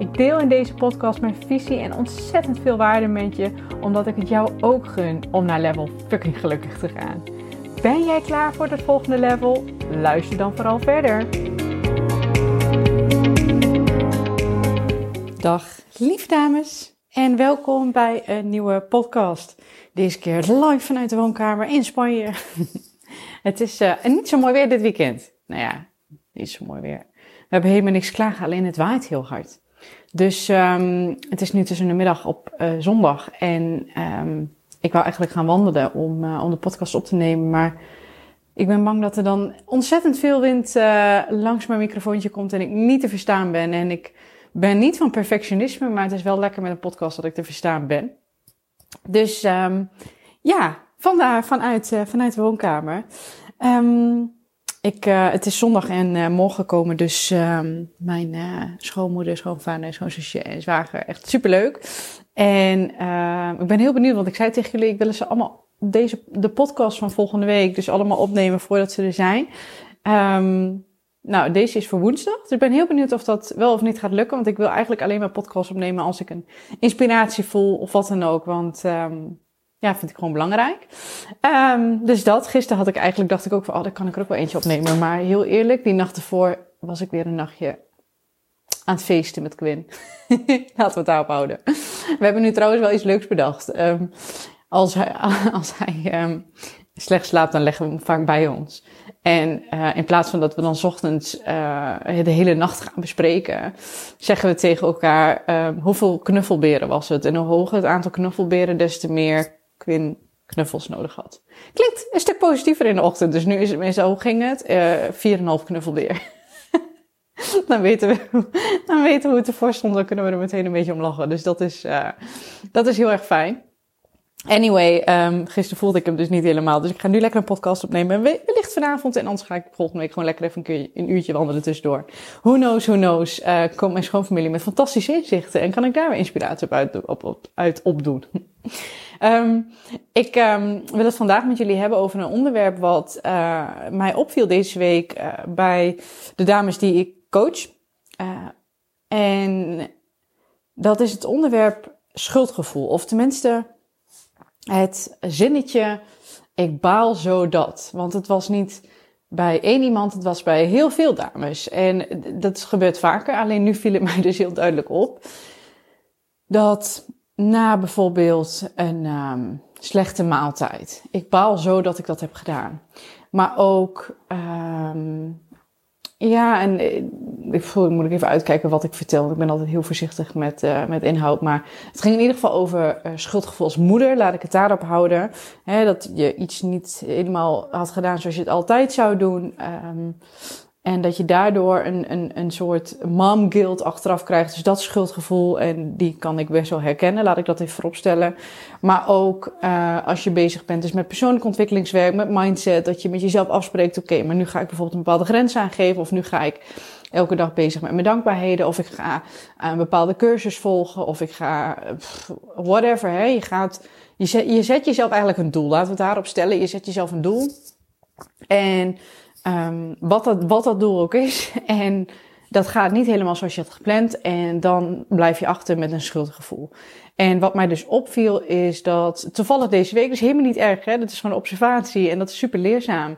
Ik deel in deze podcast mijn visie en ontzettend veel waarde met je, omdat ik het jou ook gun om naar level fucking gelukkig te gaan. Ben jij klaar voor het volgende level? Luister dan vooral verder. Dag lieve dames en welkom bij een nieuwe podcast. Deze keer live vanuit de woonkamer in Spanje. het is uh, niet zo mooi weer dit weekend. Nou ja, niet zo mooi weer. We hebben helemaal niks klagen, alleen het waait heel hard. Dus um, het is nu tussen de middag op uh, zondag. En um, ik wou eigenlijk gaan wandelen om, uh, om de podcast op te nemen. Maar ik ben bang dat er dan ontzettend veel wind uh, langs mijn microfoontje komt en ik niet te verstaan ben. En ik ben niet van perfectionisme, maar het is wel lekker met een podcast dat ik te verstaan ben. Dus um, ja, vandaar vanuit, vanuit de woonkamer. Ik, uh, het is zondag en uh, morgen komen dus uh, mijn uh, schoonmoeder, schoonvader, schoonzusje en zwager. Echt superleuk. En ik ben heel benieuwd, want ik zei tegen jullie, ik wil ze allemaal deze, de podcast van volgende week dus allemaal opnemen voordat ze er zijn. Um, nou, deze is voor woensdag. Dus ik ben heel benieuwd of dat wel of niet gaat lukken. Want ik wil eigenlijk alleen maar podcast opnemen als ik een inspiratie voel of wat dan ook. Want ja, vind ik gewoon belangrijk. Um, dus dat. Gisteren had ik eigenlijk, dacht ik ook van, oh, daar kan ik er ook wel eentje opnemen. Maar heel eerlijk, die nacht ervoor was ik weer een nachtje aan het feesten met Quinn. Laten we het daarop houden. We hebben nu trouwens wel iets leuks bedacht. Um, als hij, als hij um, slecht slaapt, dan leggen we hem vaak bij ons. En uh, in plaats van dat we dan ochtends uh, de hele nacht gaan bespreken, zeggen we tegen elkaar hoeveel knuffelberen was het. En hoe hoger het aantal knuffelberen, des te meer Quinn knuffels nodig had. Klinkt een stuk positiever in de ochtend. Dus nu is het meer zo, ging het? Uh, 4,5 knuffelbeer. dan, weten we, dan weten we hoe het ervoor stond. Dan kunnen we er meteen een beetje om lachen. Dus dat is, uh, dat is heel erg fijn. Anyway, um, gisteren voelde ik hem dus niet helemaal. Dus ik ga nu lekker een podcast opnemen. Wellicht vanavond. En anders ga ik volgende week gewoon lekker even een, keer, een uurtje wandelen tussendoor. Who knows, who knows. Uh, komt mijn schoonfamilie met fantastische inzichten. En kan ik daar weer inspiratie op, uit, op, op, uit opdoen. um, ik um, wil het vandaag met jullie hebben over een onderwerp wat uh, mij opviel deze week uh, bij de dames die ik coach. en dat is het onderwerp schuldgevoel. Of tenminste het zinnetje, ik baal zo dat. Want het was niet bij één iemand, het was bij heel veel dames. En dat gebeurt vaker, alleen nu viel het mij dus heel duidelijk op. Dat na bijvoorbeeld een um, slechte maaltijd, ik baal zo dat ik dat heb gedaan. Maar ook um, ja, en eh, ik moet ik even uitkijken wat ik vertel. Ik ben altijd heel voorzichtig met, uh, met inhoud. Maar het ging in ieder geval over uh, schuldgevoel als moeder. Laat ik het daarop houden. Hè, dat je iets niet helemaal had gedaan zoals je het altijd zou doen. Um, en dat je daardoor een, een, een soort mom guilt achteraf krijgt. Dus dat schuldgevoel. En die kan ik best wel herkennen. Laat ik dat even vooropstellen. Maar ook uh, als je bezig bent dus met persoonlijk ontwikkelingswerk, met mindset. Dat je met jezelf afspreekt. Oké, maar nu ga ik bijvoorbeeld een bepaalde grens aangeven. Of nu ga ik elke dag bezig met mijn dankbaarheden. Of ik ga een bepaalde cursus volgen. Of ik ga pff, whatever. Hè. Je, gaat, je, zet, je zet jezelf eigenlijk een doel. Laten we het daarop stellen. Je zet jezelf een doel. En Um, wat, dat, wat dat doel ook is. En dat gaat niet helemaal zoals je had gepland. En dan blijf je achter met een schuldgevoel. En wat mij dus opviel is dat, toevallig deze week, dus helemaal niet erg, hè, dat is gewoon observatie en dat is super leerzaam.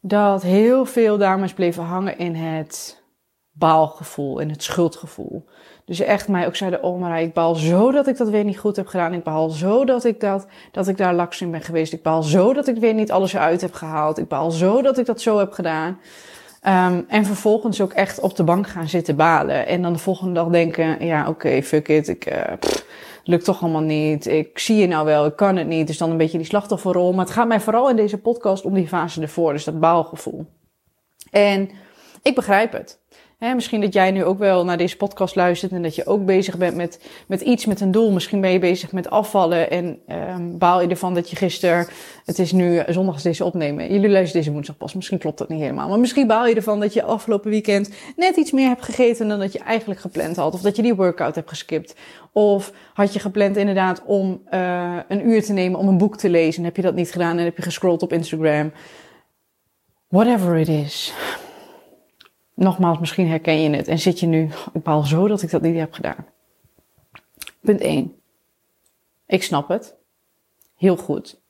Dat heel veel dames bleven hangen in het baalgevoel, in het schuldgevoel. Dus echt mij ook zeiden, oh maar ik baal zo dat ik dat weer niet goed heb gedaan. Ik baal zo dat ik, dat, dat ik daar laks in ben geweest. Ik baal zo dat ik weer niet alles eruit heb gehaald. Ik baal zo dat ik dat zo heb gedaan. Um, en vervolgens ook echt op de bank gaan zitten balen. En dan de volgende dag denken, ja oké, fuck it. Ik, uh, lukt toch allemaal niet. Ik zie je nou wel, ik kan het niet. Dus dan een beetje die slachtofferrol. Maar het gaat mij vooral in deze podcast om die fase ervoor. Dus dat baalgevoel. En ik begrijp het. Hè, misschien dat jij nu ook wel naar deze podcast luistert en dat je ook bezig bent met, met iets, met een doel. Misschien ben je bezig met afvallen en um, baal je ervan dat je gisteren, het is nu zondag is deze opnemen. Jullie luisteren deze woensdag pas, misschien klopt dat niet helemaal. Maar misschien baal je ervan dat je afgelopen weekend net iets meer hebt gegeten dan dat je eigenlijk gepland had. Of dat je die workout hebt geskipt. Of had je gepland inderdaad om uh, een uur te nemen om een boek te lezen en heb je dat niet gedaan en heb je gescrolld op Instagram. Whatever it is. Nogmaals, misschien herken je het en zit je nu, baal zo dat ik dat niet heb gedaan. Punt 1. Ik snap het. Heel goed.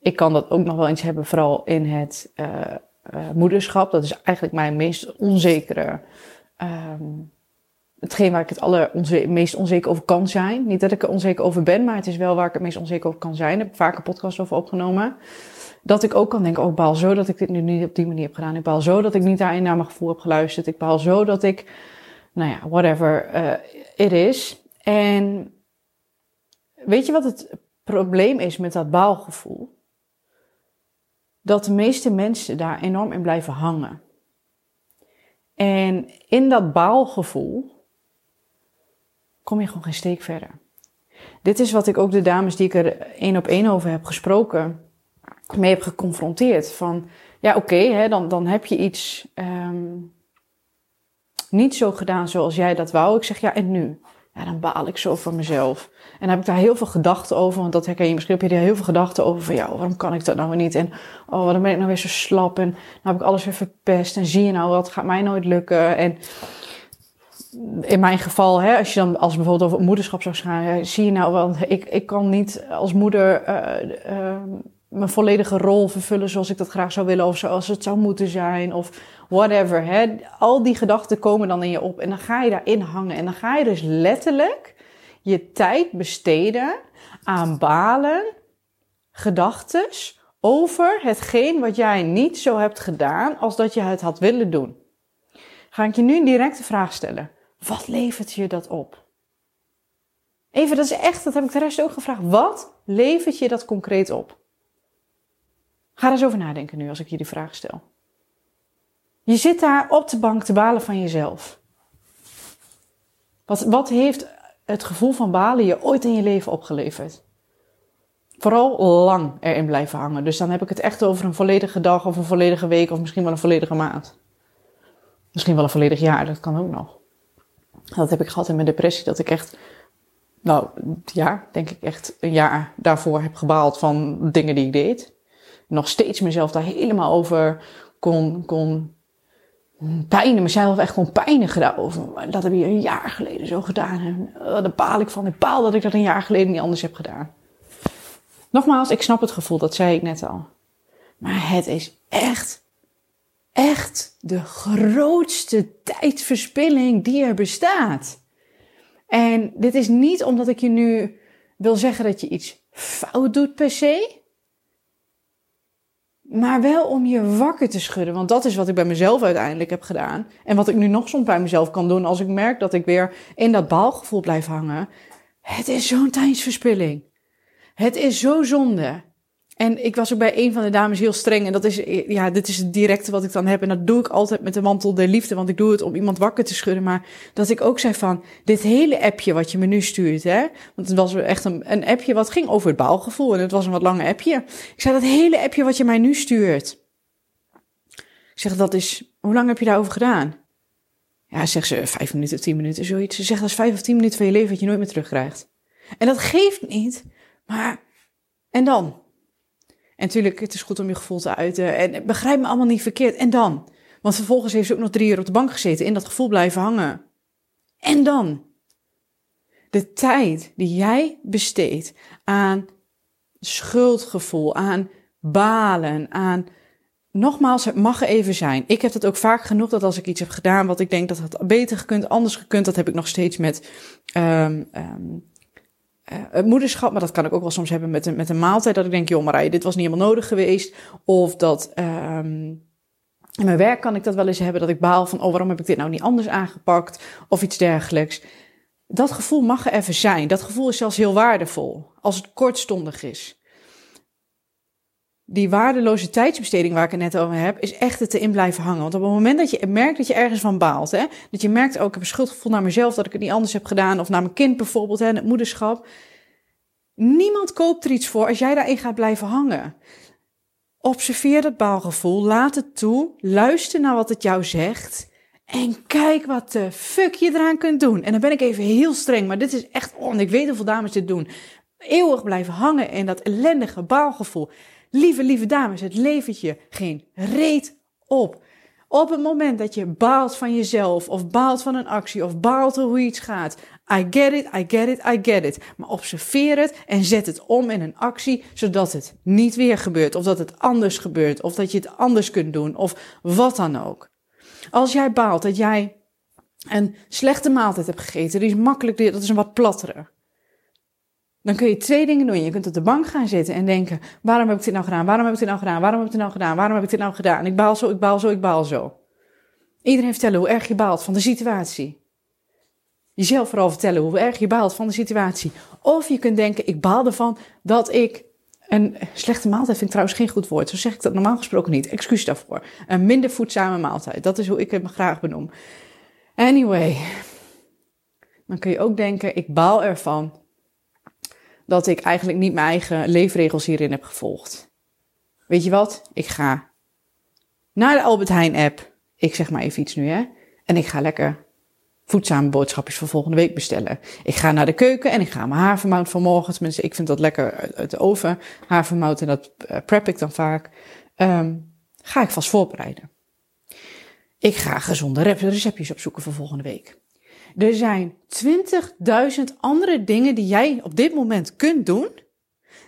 Ik kan dat ook nog wel eens hebben, vooral in het uh, moederschap. Dat is eigenlijk mijn meest onzekere, um, hetgeen waar ik het aller meest onzeker over kan zijn. Niet dat ik er onzeker over ben, maar het is wel waar ik het meest onzeker over kan zijn. Daar heb ik vaak een podcast over opgenomen dat ik ook kan denken, oh, ik baal zo dat ik dit nu niet op die manier heb gedaan. Ik baal zo dat ik niet daarin naar mijn gevoel heb geluisterd. Ik baal zo dat ik, nou ja, whatever uh, it is. En weet je wat het probleem is met dat baalgevoel? Dat de meeste mensen daar enorm in blijven hangen. En in dat baalgevoel kom je gewoon geen steek verder. Dit is wat ik ook de dames die ik er één op één over heb gesproken mee heb geconfronteerd. Van ja, oké, dan, dan heb je iets um, niet zo gedaan zoals jij dat wou. Ik zeg ja, en nu? Ja, dan baal ik zo van mezelf. En dan heb ik daar heel veel gedachten over, want dat herken je misschien. Heb je er heel veel gedachten over van ja, waarom kan ik dat nou weer niet? En oh, dan ben ik nou weer zo slap en dan heb ik alles weer verpest. En zie je nou, wat gaat mij nooit lukken? En in mijn geval, hè, als je dan als bijvoorbeeld over moederschap zou gaan, zie je nou, want ik, ik kan niet als moeder uh, mijn volledige rol vervullen zoals ik dat graag zou willen, of zoals het zou moeten zijn, of whatever. Hè. Al die gedachten komen dan in je op en dan ga je daarin hangen. En dan ga je dus letterlijk je tijd besteden aan balen, gedachten over hetgeen wat jij niet zo hebt gedaan als dat je het had willen doen. Ga ik je nu een directe vraag stellen. Wat levert je dat op? Even, dat is echt, dat heb ik de rest ook gevraagd. Wat levert je dat concreet op? Ga er eens over nadenken nu als ik je die vraag stel. Je zit daar op de bank te balen van jezelf. Wat, wat heeft het gevoel van balen je ooit in je leven opgeleverd? Vooral lang erin blijven hangen. Dus dan heb ik het echt over een volledige dag of een volledige week of misschien wel een volledige maand. Misschien wel een volledig jaar, dat kan ook nog. Dat heb ik gehad in mijn depressie, dat ik echt, nou ja, denk ik echt een jaar daarvoor heb gebaald van dingen die ik deed nog steeds mezelf daar helemaal over kon, kon pijnen, mezelf echt gewoon pijnigen daarover. Dat heb je een jaar geleden zo gedaan. En uh, daar baal ik van. Ik baal dat ik dat een jaar geleden niet anders heb gedaan. Nogmaals, ik snap het gevoel, dat zei ik net al. Maar het is echt, echt de grootste tijdverspilling die er bestaat. En dit is niet omdat ik je nu wil zeggen dat je iets fout doet per se. Maar wel om je wakker te schudden. Want dat is wat ik bij mezelf uiteindelijk heb gedaan. En wat ik nu nog soms bij mezelf kan doen als ik merk dat ik weer in dat baalgevoel blijf hangen. Het is zo'n tijdsverspilling. Het is zo zonde. En ik was ook bij een van de dames heel streng. En dat is, ja, dit is het directe wat ik dan heb. En dat doe ik altijd met de mantel der liefde. Want ik doe het om iemand wakker te schudden. Maar dat ik ook zei van, dit hele appje wat je me nu stuurt, hè. Want het was echt een, een appje wat ging over het baalgevoel. En het was een wat lange appje. Ik zei, dat hele appje wat je mij nu stuurt. Ik zeg, dat is, hoe lang heb je daarover gedaan? Ja, zegt ze, vijf minuten, tien minuten, zoiets. Ze zegt, dat is vijf of tien minuten van je leven wat je nooit meer terugkrijgt. En dat geeft niet. Maar, en dan? En natuurlijk, het is goed om je gevoel te uiten. En begrijp me allemaal niet verkeerd. En dan? Want vervolgens heeft ze ook nog drie uur op de bank gezeten, in dat gevoel blijven hangen. En dan? De tijd die jij besteedt aan schuldgevoel, aan balen, aan. Nogmaals, het mag even zijn. Ik heb het ook vaak genoeg dat als ik iets heb gedaan wat ik denk dat het beter gekund, anders gekund, dat heb ik nog steeds met um, um, uh, moederschap, maar dat kan ik ook wel soms hebben met een, met een maaltijd. Dat ik denk, joh Marije, dit was niet helemaal nodig geweest. Of dat um, in mijn werk kan ik dat wel eens hebben, dat ik baal van, oh waarom heb ik dit nou niet anders aangepakt? Of iets dergelijks. Dat gevoel mag er even zijn. Dat gevoel is zelfs heel waardevol, als het kortstondig is. Die waardeloze tijdsbesteding waar ik het net over heb, is echt het erin blijven hangen. Want op het moment dat je merkt dat je ergens van baalt, hè, dat je merkt, ook oh, ik heb een schuldgevoel naar mezelf dat ik het niet anders heb gedaan, of naar mijn kind bijvoorbeeld, hè, het moederschap. Niemand koopt er iets voor als jij daarin gaat blijven hangen. Observeer dat baalgevoel, laat het toe, luister naar wat het jou zegt en kijk wat de fuck je eraan kunt doen. En dan ben ik even heel streng, maar dit is echt, oh, ik weet hoeveel dames dit doen. Eeuwig blijven hangen in dat ellendige baalgevoel. Lieve, lieve dames, het levert je geen reet op. Op het moment dat je baalt van jezelf, of baalt van een actie, of baalt hoe iets gaat. I get it, I get it, I get it. Maar observeer het en zet het om in een actie, zodat het niet weer gebeurt, of dat het anders gebeurt, of dat je het anders kunt doen, of wat dan ook. Als jij baalt dat jij een slechte maaltijd hebt gegeten, die is makkelijk, dat is een wat plattere. Dan kun je twee dingen doen. Je kunt op de bank gaan zitten en denken: waarom heb ik dit nou gedaan? Waarom heb ik dit nou gedaan? Waarom heb ik dit nou gedaan? Waarom heb ik dit nou gedaan? Ik baal zo, ik baal zo, ik baal zo. Iedereen vertellen hoe erg je baalt van de situatie. Jezelf vooral vertellen hoe erg je baalt van de situatie. Of je kunt denken: ik baal ervan dat ik een slechte maaltijd vind ik trouwens geen goed woord. Zo zeg ik dat normaal gesproken niet. Excuus daarvoor. Een minder voedzame maaltijd. Dat is hoe ik het me graag benoem. Anyway. Dan kun je ook denken, ik baal ervan dat ik eigenlijk niet mijn eigen leefregels hierin heb gevolgd. Weet je wat? Ik ga naar de Albert Heijn app. Ik zeg maar even iets nu, hè. En ik ga lekker voedzame boodschapjes voor volgende week bestellen. Ik ga naar de keuken en ik ga mijn havermout van morgen. Tenminste, ik vind dat lekker uit de oven. Havermout en dat eh, prep ik dan vaak. Um, ga ik vast voorbereiden. Ik ga gezonde receptjes opzoeken voor volgende week. Er zijn 20.000 andere dingen die jij op dit moment kunt doen.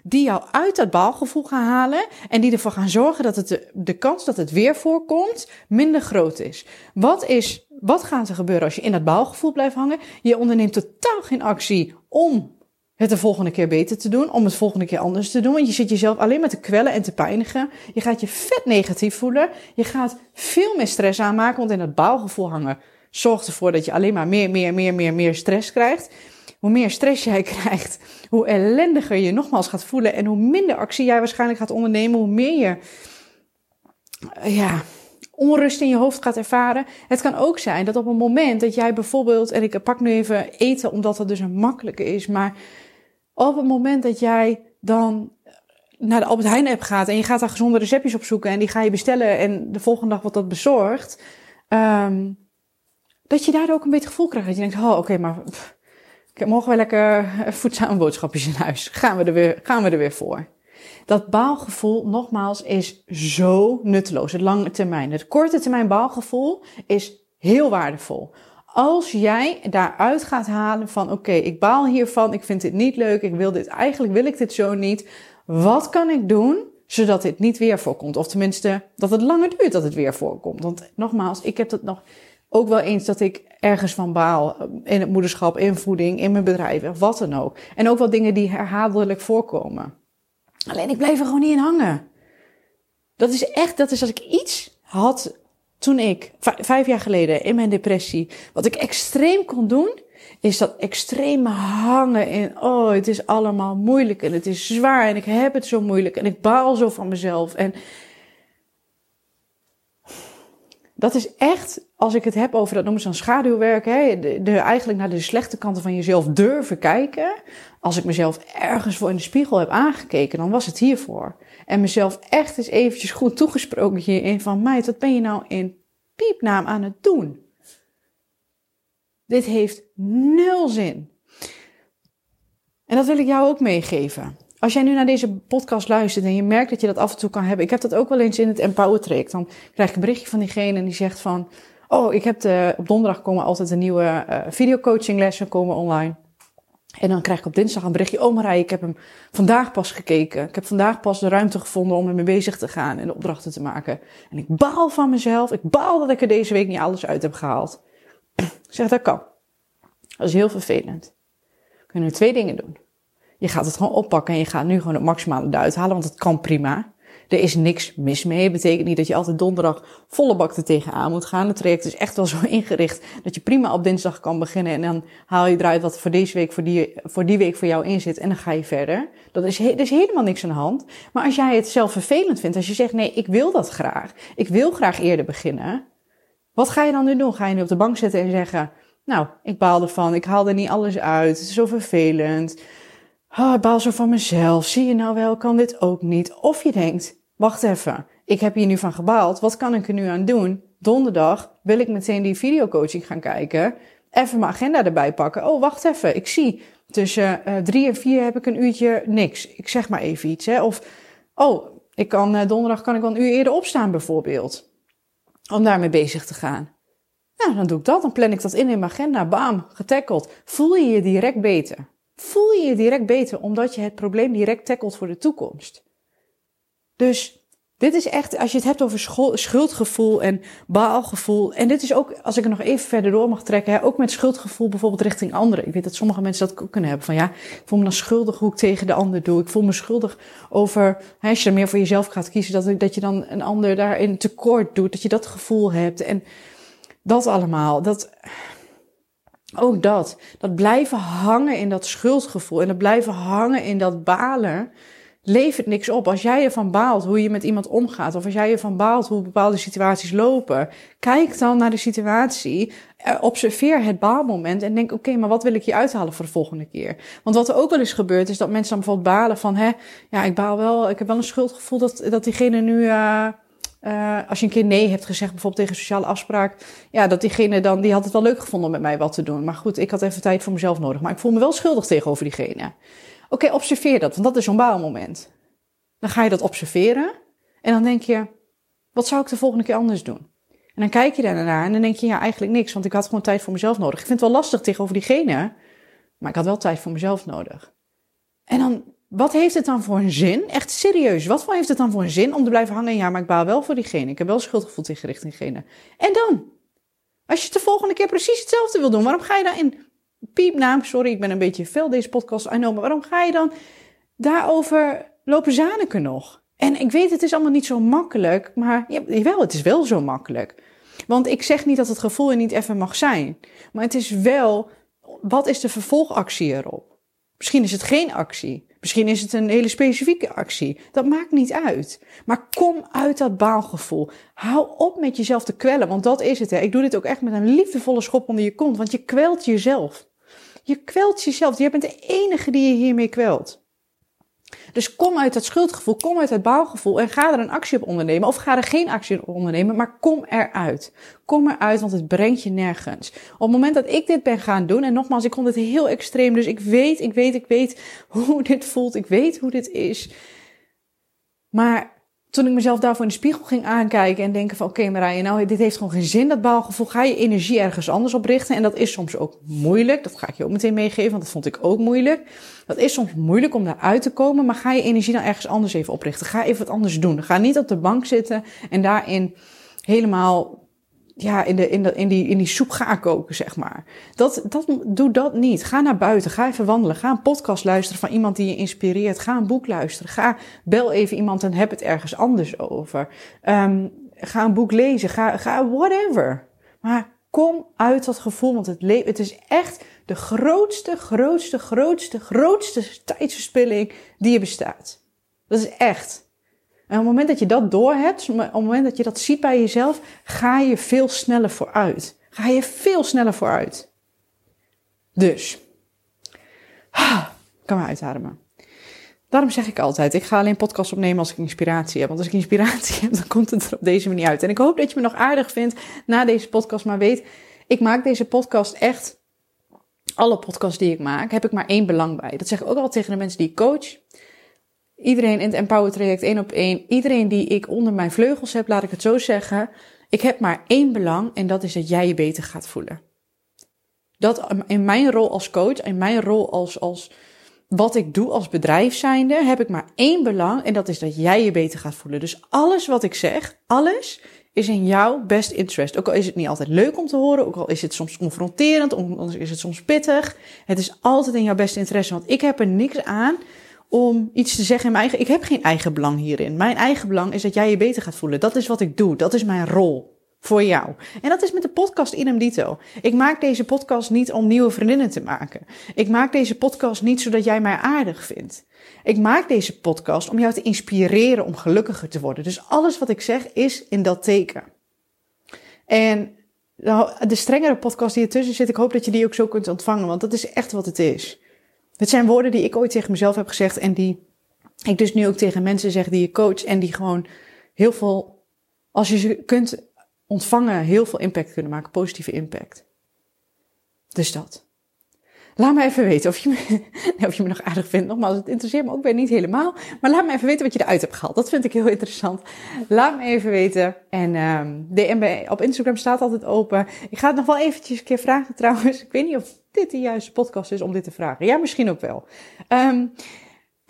Die jou uit dat baalgevoel gaan halen. En die ervoor gaan zorgen dat het de, kans dat het weer voorkomt minder groot is. Wat, is. wat gaat er gebeuren als je in dat baalgevoel blijft hangen? Je onderneemt totaal geen actie om het de volgende keer beter te doen, om het volgende keer anders te doen. Want je zit jezelf alleen maar te kwellen en te pijnigen. Je gaat je vet negatief voelen. Je gaat veel meer stress aanmaken, want in dat baalgevoel hangen zorgt ervoor dat je alleen maar meer, meer, meer, meer, meer stress krijgt. Hoe meer stress jij krijgt, hoe ellendiger je nogmaals gaat voelen en hoe minder actie jij waarschijnlijk gaat ondernemen, hoe meer je ja, onrust in je hoofd gaat ervaren. Het kan ook zijn dat op een moment dat jij bijvoorbeeld, en ik pak nu even eten omdat dat dus een makkelijke is, maar op het moment dat jij dan naar de Albert Heijn app gaat en je gaat daar gezonde receptjes op zoeken en die ga je bestellen en de volgende dag wordt dat bezorgd, um, dat je daar ook een beetje gevoel krijgt. Dat je denkt, oh oké, maar pff, mogen we lekker voedzame boodschapjes in huis? Gaan we, er weer, gaan we er weer voor? Dat baalgevoel, nogmaals, is zo nutteloos. Het lange termijn. Het korte termijn baalgevoel is heel waardevol. Als jij daaruit gaat halen van oké, ik baal hiervan, ik vind dit niet leuk, ik wil dit, eigenlijk wil ik dit zo niet. Wat kan ik doen zodat dit niet weer voorkomt? Of tenminste, dat het langer duurt dat het weer voorkomt. Want nogmaals, ik heb dat nog ook wel eens dat ik ergens van baal. In het moederschap, in voeding, in mijn bedrijf, wat dan ook. En ook wel dingen die herhaaldelijk voorkomen. Alleen ik blijf er gewoon niet in hangen. Dat is echt, dat is als ik iets had toen ik, vijf jaar geleden in mijn depressie, wat ik extreem kon doen, is dat extreme hangen in, oh, het is allemaal moeilijk en het is zwaar en ik heb het zo moeilijk en ik baal zo van mezelf. En dat is echt, als ik het heb over, dat noemen ze dan schaduwwerk, hè, de, eigenlijk naar de slechte kanten van jezelf durven kijken. Als ik mezelf ergens voor in de spiegel heb aangekeken, dan was het hiervoor. En mezelf echt eens eventjes goed toegesproken hierin van, meid, wat ben je nou in piepnaam aan het doen? Dit heeft nul zin. En dat wil ik jou ook meegeven. Als jij nu naar deze podcast luistert en je merkt dat je dat af en toe kan hebben. Ik heb dat ook wel eens in het Empower Traject. Dan krijg ik een berichtje van diegene en die zegt van... Oh, ik heb de, op donderdag komen altijd een nieuwe uh, videocoachinglessen komen online. En dan krijg ik op dinsdag een berichtje. Oh Marij, ik heb hem vandaag pas gekeken. Ik heb vandaag pas de ruimte gevonden om ermee bezig te gaan en de opdrachten te maken. En ik baal van mezelf. Ik baal dat ik er deze week niet alles uit heb gehaald. Ik zeg, dat kan. Dat is heel vervelend. We kunnen twee dingen doen. Je gaat het gewoon oppakken en je gaat nu gewoon het maximale eruit halen, want het kan prima. Er is niks mis mee. Het betekent niet dat je altijd donderdag volle bak er tegenaan moet gaan. Het traject is echt wel zo ingericht dat je prima op dinsdag kan beginnen. En dan haal je eruit wat voor deze week, voor die, voor die week voor jou in zit. En dan ga je verder. Dat is, er is helemaal niks aan de hand. Maar als jij het zelf vervelend vindt, als je zegt nee, ik wil dat graag. Ik wil graag eerder beginnen. Wat ga je dan nu doen? Ga je nu op de bank zitten en zeggen, nou, ik baal ervan. Ik haal er niet alles uit. Het is zo vervelend. Oh, ik baal zo van mezelf. Zie je nou wel, kan dit ook niet. Of je denkt, wacht even. Ik heb hier nu van gebaald. Wat kan ik er nu aan doen? Donderdag wil ik meteen die videocoaching gaan kijken. Even mijn agenda erbij pakken. Oh, wacht even. Ik zie tussen uh, drie en vier heb ik een uurtje niks. Ik zeg maar even iets. Hè. Of, oh, ik kan, uh, donderdag kan ik wel een uur eerder opstaan bijvoorbeeld. Om daarmee bezig te gaan. Nou, dan doe ik dat. Dan plan ik dat in in mijn agenda. Bam, getackeld. Voel je je direct beter voel je je direct beter omdat je het probleem direct tackelt voor de toekomst. Dus dit is echt, als je het hebt over schuldgevoel en baalgevoel. En dit is ook, als ik er nog even verder door mag trekken, hè, ook met schuldgevoel bijvoorbeeld richting anderen. Ik weet dat sommige mensen dat ook kunnen hebben. Van ja, ik voel me dan schuldig hoe ik tegen de ander doe. Ik voel me schuldig over, hè, als je er meer voor jezelf gaat kiezen, dat, dat je dan een ander daarin tekort doet. Dat je dat gevoel hebt. En dat allemaal. Dat, ook dat. Dat blijven hangen in dat schuldgevoel en dat blijven hangen in dat balen. Levert niks op. Als jij ervan baalt hoe je met iemand omgaat, of als jij ervan baalt hoe bepaalde situaties lopen, kijk dan naar de situatie, eh, observeer het baalmoment en denk: oké, maar wat wil ik je uithalen voor de volgende keer? Want wat er ook wel eens gebeurt, is dat mensen dan bijvoorbeeld balen van: hè, ja, ik baal wel, ik heb wel een schuldgevoel dat, dat diegene nu. Uh, als je een keer nee hebt gezegd, bijvoorbeeld tegen een sociale afspraak, ja, dat diegene dan, die had het wel leuk gevonden om met mij wat te doen. Maar goed, ik had even tijd voor mezelf nodig. Maar ik voel me wel schuldig tegenover diegene. Oké, observeer dat, want dat is zo'n baalmoment. Dan ga je dat observeren en dan denk je, wat zou ik de volgende keer anders doen? En dan kijk je daarnaar en dan denk je, ja, eigenlijk niks, want ik had gewoon tijd voor mezelf nodig. Ik vind het wel lastig tegenover diegene, maar ik had wel tijd voor mezelf nodig. En dan wat heeft het dan voor een zin? Echt serieus, wat heeft het dan voor een zin om te blijven hangen? Ja, maar ik baal wel voor diegene. Ik heb wel schuldgevoel tegen diegene. En dan? Als je de volgende keer precies hetzelfde wil doen, waarom ga je dan in piepnaam, sorry, ik ben een beetje veel deze podcast, I maar waarom ga je dan daarover lopen zaniken nog? En ik weet, het is allemaal niet zo makkelijk, maar jawel, het is wel zo makkelijk. Want ik zeg niet dat het gevoel er niet even mag zijn, maar het is wel, wat is de vervolgactie erop? Misschien is het geen actie. Misschien is het een hele specifieke actie. Dat maakt niet uit. Maar kom uit dat baalgevoel. Hou op met jezelf te kwellen, want dat is het. Hè. Ik doe dit ook echt met een liefdevolle schop onder je kont, want je kwelt jezelf. Je kwelt jezelf. Je bent de enige die je hiermee kwelt. Dus kom uit dat schuldgevoel, kom uit dat bouwgevoel en ga er een actie op ondernemen. Of ga er geen actie op ondernemen, maar kom eruit. Kom eruit, want het brengt je nergens. Op het moment dat ik dit ben gaan doen, en nogmaals, ik vond het heel extreem, dus ik weet, ik weet, ik weet hoe dit voelt, ik weet hoe dit is. Maar toen ik mezelf daarvoor in de spiegel ging aankijken en denken van oké okay, Marije, nou dit heeft gewoon geen zin, dat baalgevoel, ga je energie ergens anders op richten. En dat is soms ook moeilijk, dat ga ik je ook meteen meegeven, want dat vond ik ook moeilijk. Dat is soms moeilijk om daaruit te komen, maar ga je energie dan ergens anders even oprichten. Ga even wat anders doen. Ga niet op de bank zitten en daarin helemaal ja, in, de, in, de, in, die, in die soep ga koken, zeg maar. Dat, dat, doe dat niet. Ga naar buiten, ga even wandelen. Ga een podcast luisteren van iemand die je inspireert. Ga een boek luisteren. Ga, bel even iemand en heb het ergens anders over. Um, ga een boek lezen. Ga, ga whatever. Maar kom uit dat gevoel, want het, het is echt de grootste, grootste, grootste, grootste tijdsverspilling die er bestaat. Dat is echt. En op het moment dat je dat doorhebt, op het moment dat je dat ziet bij jezelf, ga je veel sneller vooruit. Ga je veel sneller vooruit. Dus, kan maar uitademen. Daarom zeg ik altijd, ik ga alleen podcast opnemen als ik inspiratie heb. Want als ik inspiratie heb, dan komt het er op deze manier uit. En ik hoop dat je me nog aardig vindt na deze podcast. Maar weet, ik maak deze podcast echt, alle podcasts die ik maak, heb ik maar één belang bij. Dat zeg ik ook al tegen de mensen die ik coach. Iedereen in het Empower traject één op één. Iedereen die ik onder mijn vleugels heb, laat ik het zo zeggen. Ik heb maar één belang en dat is dat jij je beter gaat voelen. Dat in mijn rol als coach, in mijn rol als, als wat ik doe als bedrijf zijnde, heb ik maar één belang en dat is dat jij je beter gaat voelen. Dus alles wat ik zeg, alles is in jouw best interest. Ook al is het niet altijd leuk om te horen, ook al is het soms confronterend, ook al is het soms pittig. Het is altijd in jouw best interesse, want ik heb er niks aan om iets te zeggen in mijn eigen. Ik heb geen eigen belang hierin. Mijn eigen belang is dat jij je beter gaat voelen. Dat is wat ik doe. Dat is mijn rol voor jou. En dat is met de podcast in dito. Ik maak deze podcast niet om nieuwe vriendinnen te maken. Ik maak deze podcast niet zodat jij mij aardig vindt. Ik maak deze podcast om jou te inspireren om gelukkiger te worden. Dus alles wat ik zeg is in dat teken. En de strengere podcast die ertussen zit, ik hoop dat je die ook zo kunt ontvangen, want dat is echt wat het is. Het zijn woorden die ik ooit tegen mezelf heb gezegd en die ik dus nu ook tegen mensen zeg die je coach en die gewoon heel veel, als je ze kunt ontvangen, heel veel impact kunnen maken, positieve impact. Dus dat. Laat me even weten of je me, of je me nog aardig vindt. Nogmaals, het interesseert me ook weer niet helemaal. Maar laat me even weten wat je eruit hebt gehaald. Dat vind ik heel interessant. Laat me even weten. En um, DM op Instagram staat altijd open. Ik ga het nog wel eventjes een keer vragen trouwens. Ik weet niet of dit de juiste podcast is om dit te vragen. Ja, misschien ook wel. Um,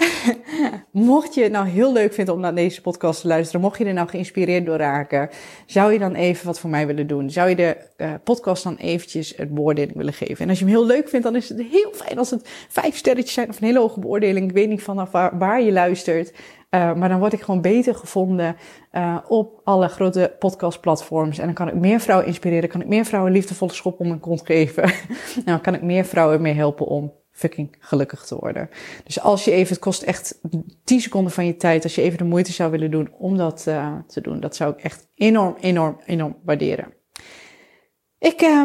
mocht je het nou heel leuk vinden om naar deze podcast te luisteren, mocht je er nou geïnspireerd door raken, zou je dan even wat voor mij willen doen? Zou je de uh, podcast dan eventjes het beoordeling willen geven? En als je hem heel leuk vindt, dan is het heel fijn als het vijf sterretjes zijn of een hele hoge beoordeling. Ik weet niet vanaf waar, je luistert. Uh, maar dan word ik gewoon beter gevonden uh, op alle grote podcastplatforms. En dan kan ik meer vrouwen inspireren, kan ik meer vrouwen liefdevolle schop om hun kont geven. en dan kan ik meer vrouwen mee helpen om fucking gelukkig te worden. Dus als je even, het kost echt 10 seconden van je tijd, als je even de moeite zou willen doen om dat uh, te doen, dat zou ik echt enorm, enorm, enorm waarderen. Ik uh,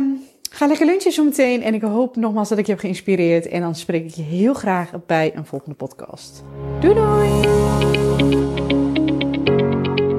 ga lekker lunchen zo meteen en ik hoop nogmaals dat ik je heb geïnspireerd. En dan spreek ik je heel graag bij een volgende podcast. Doei doei!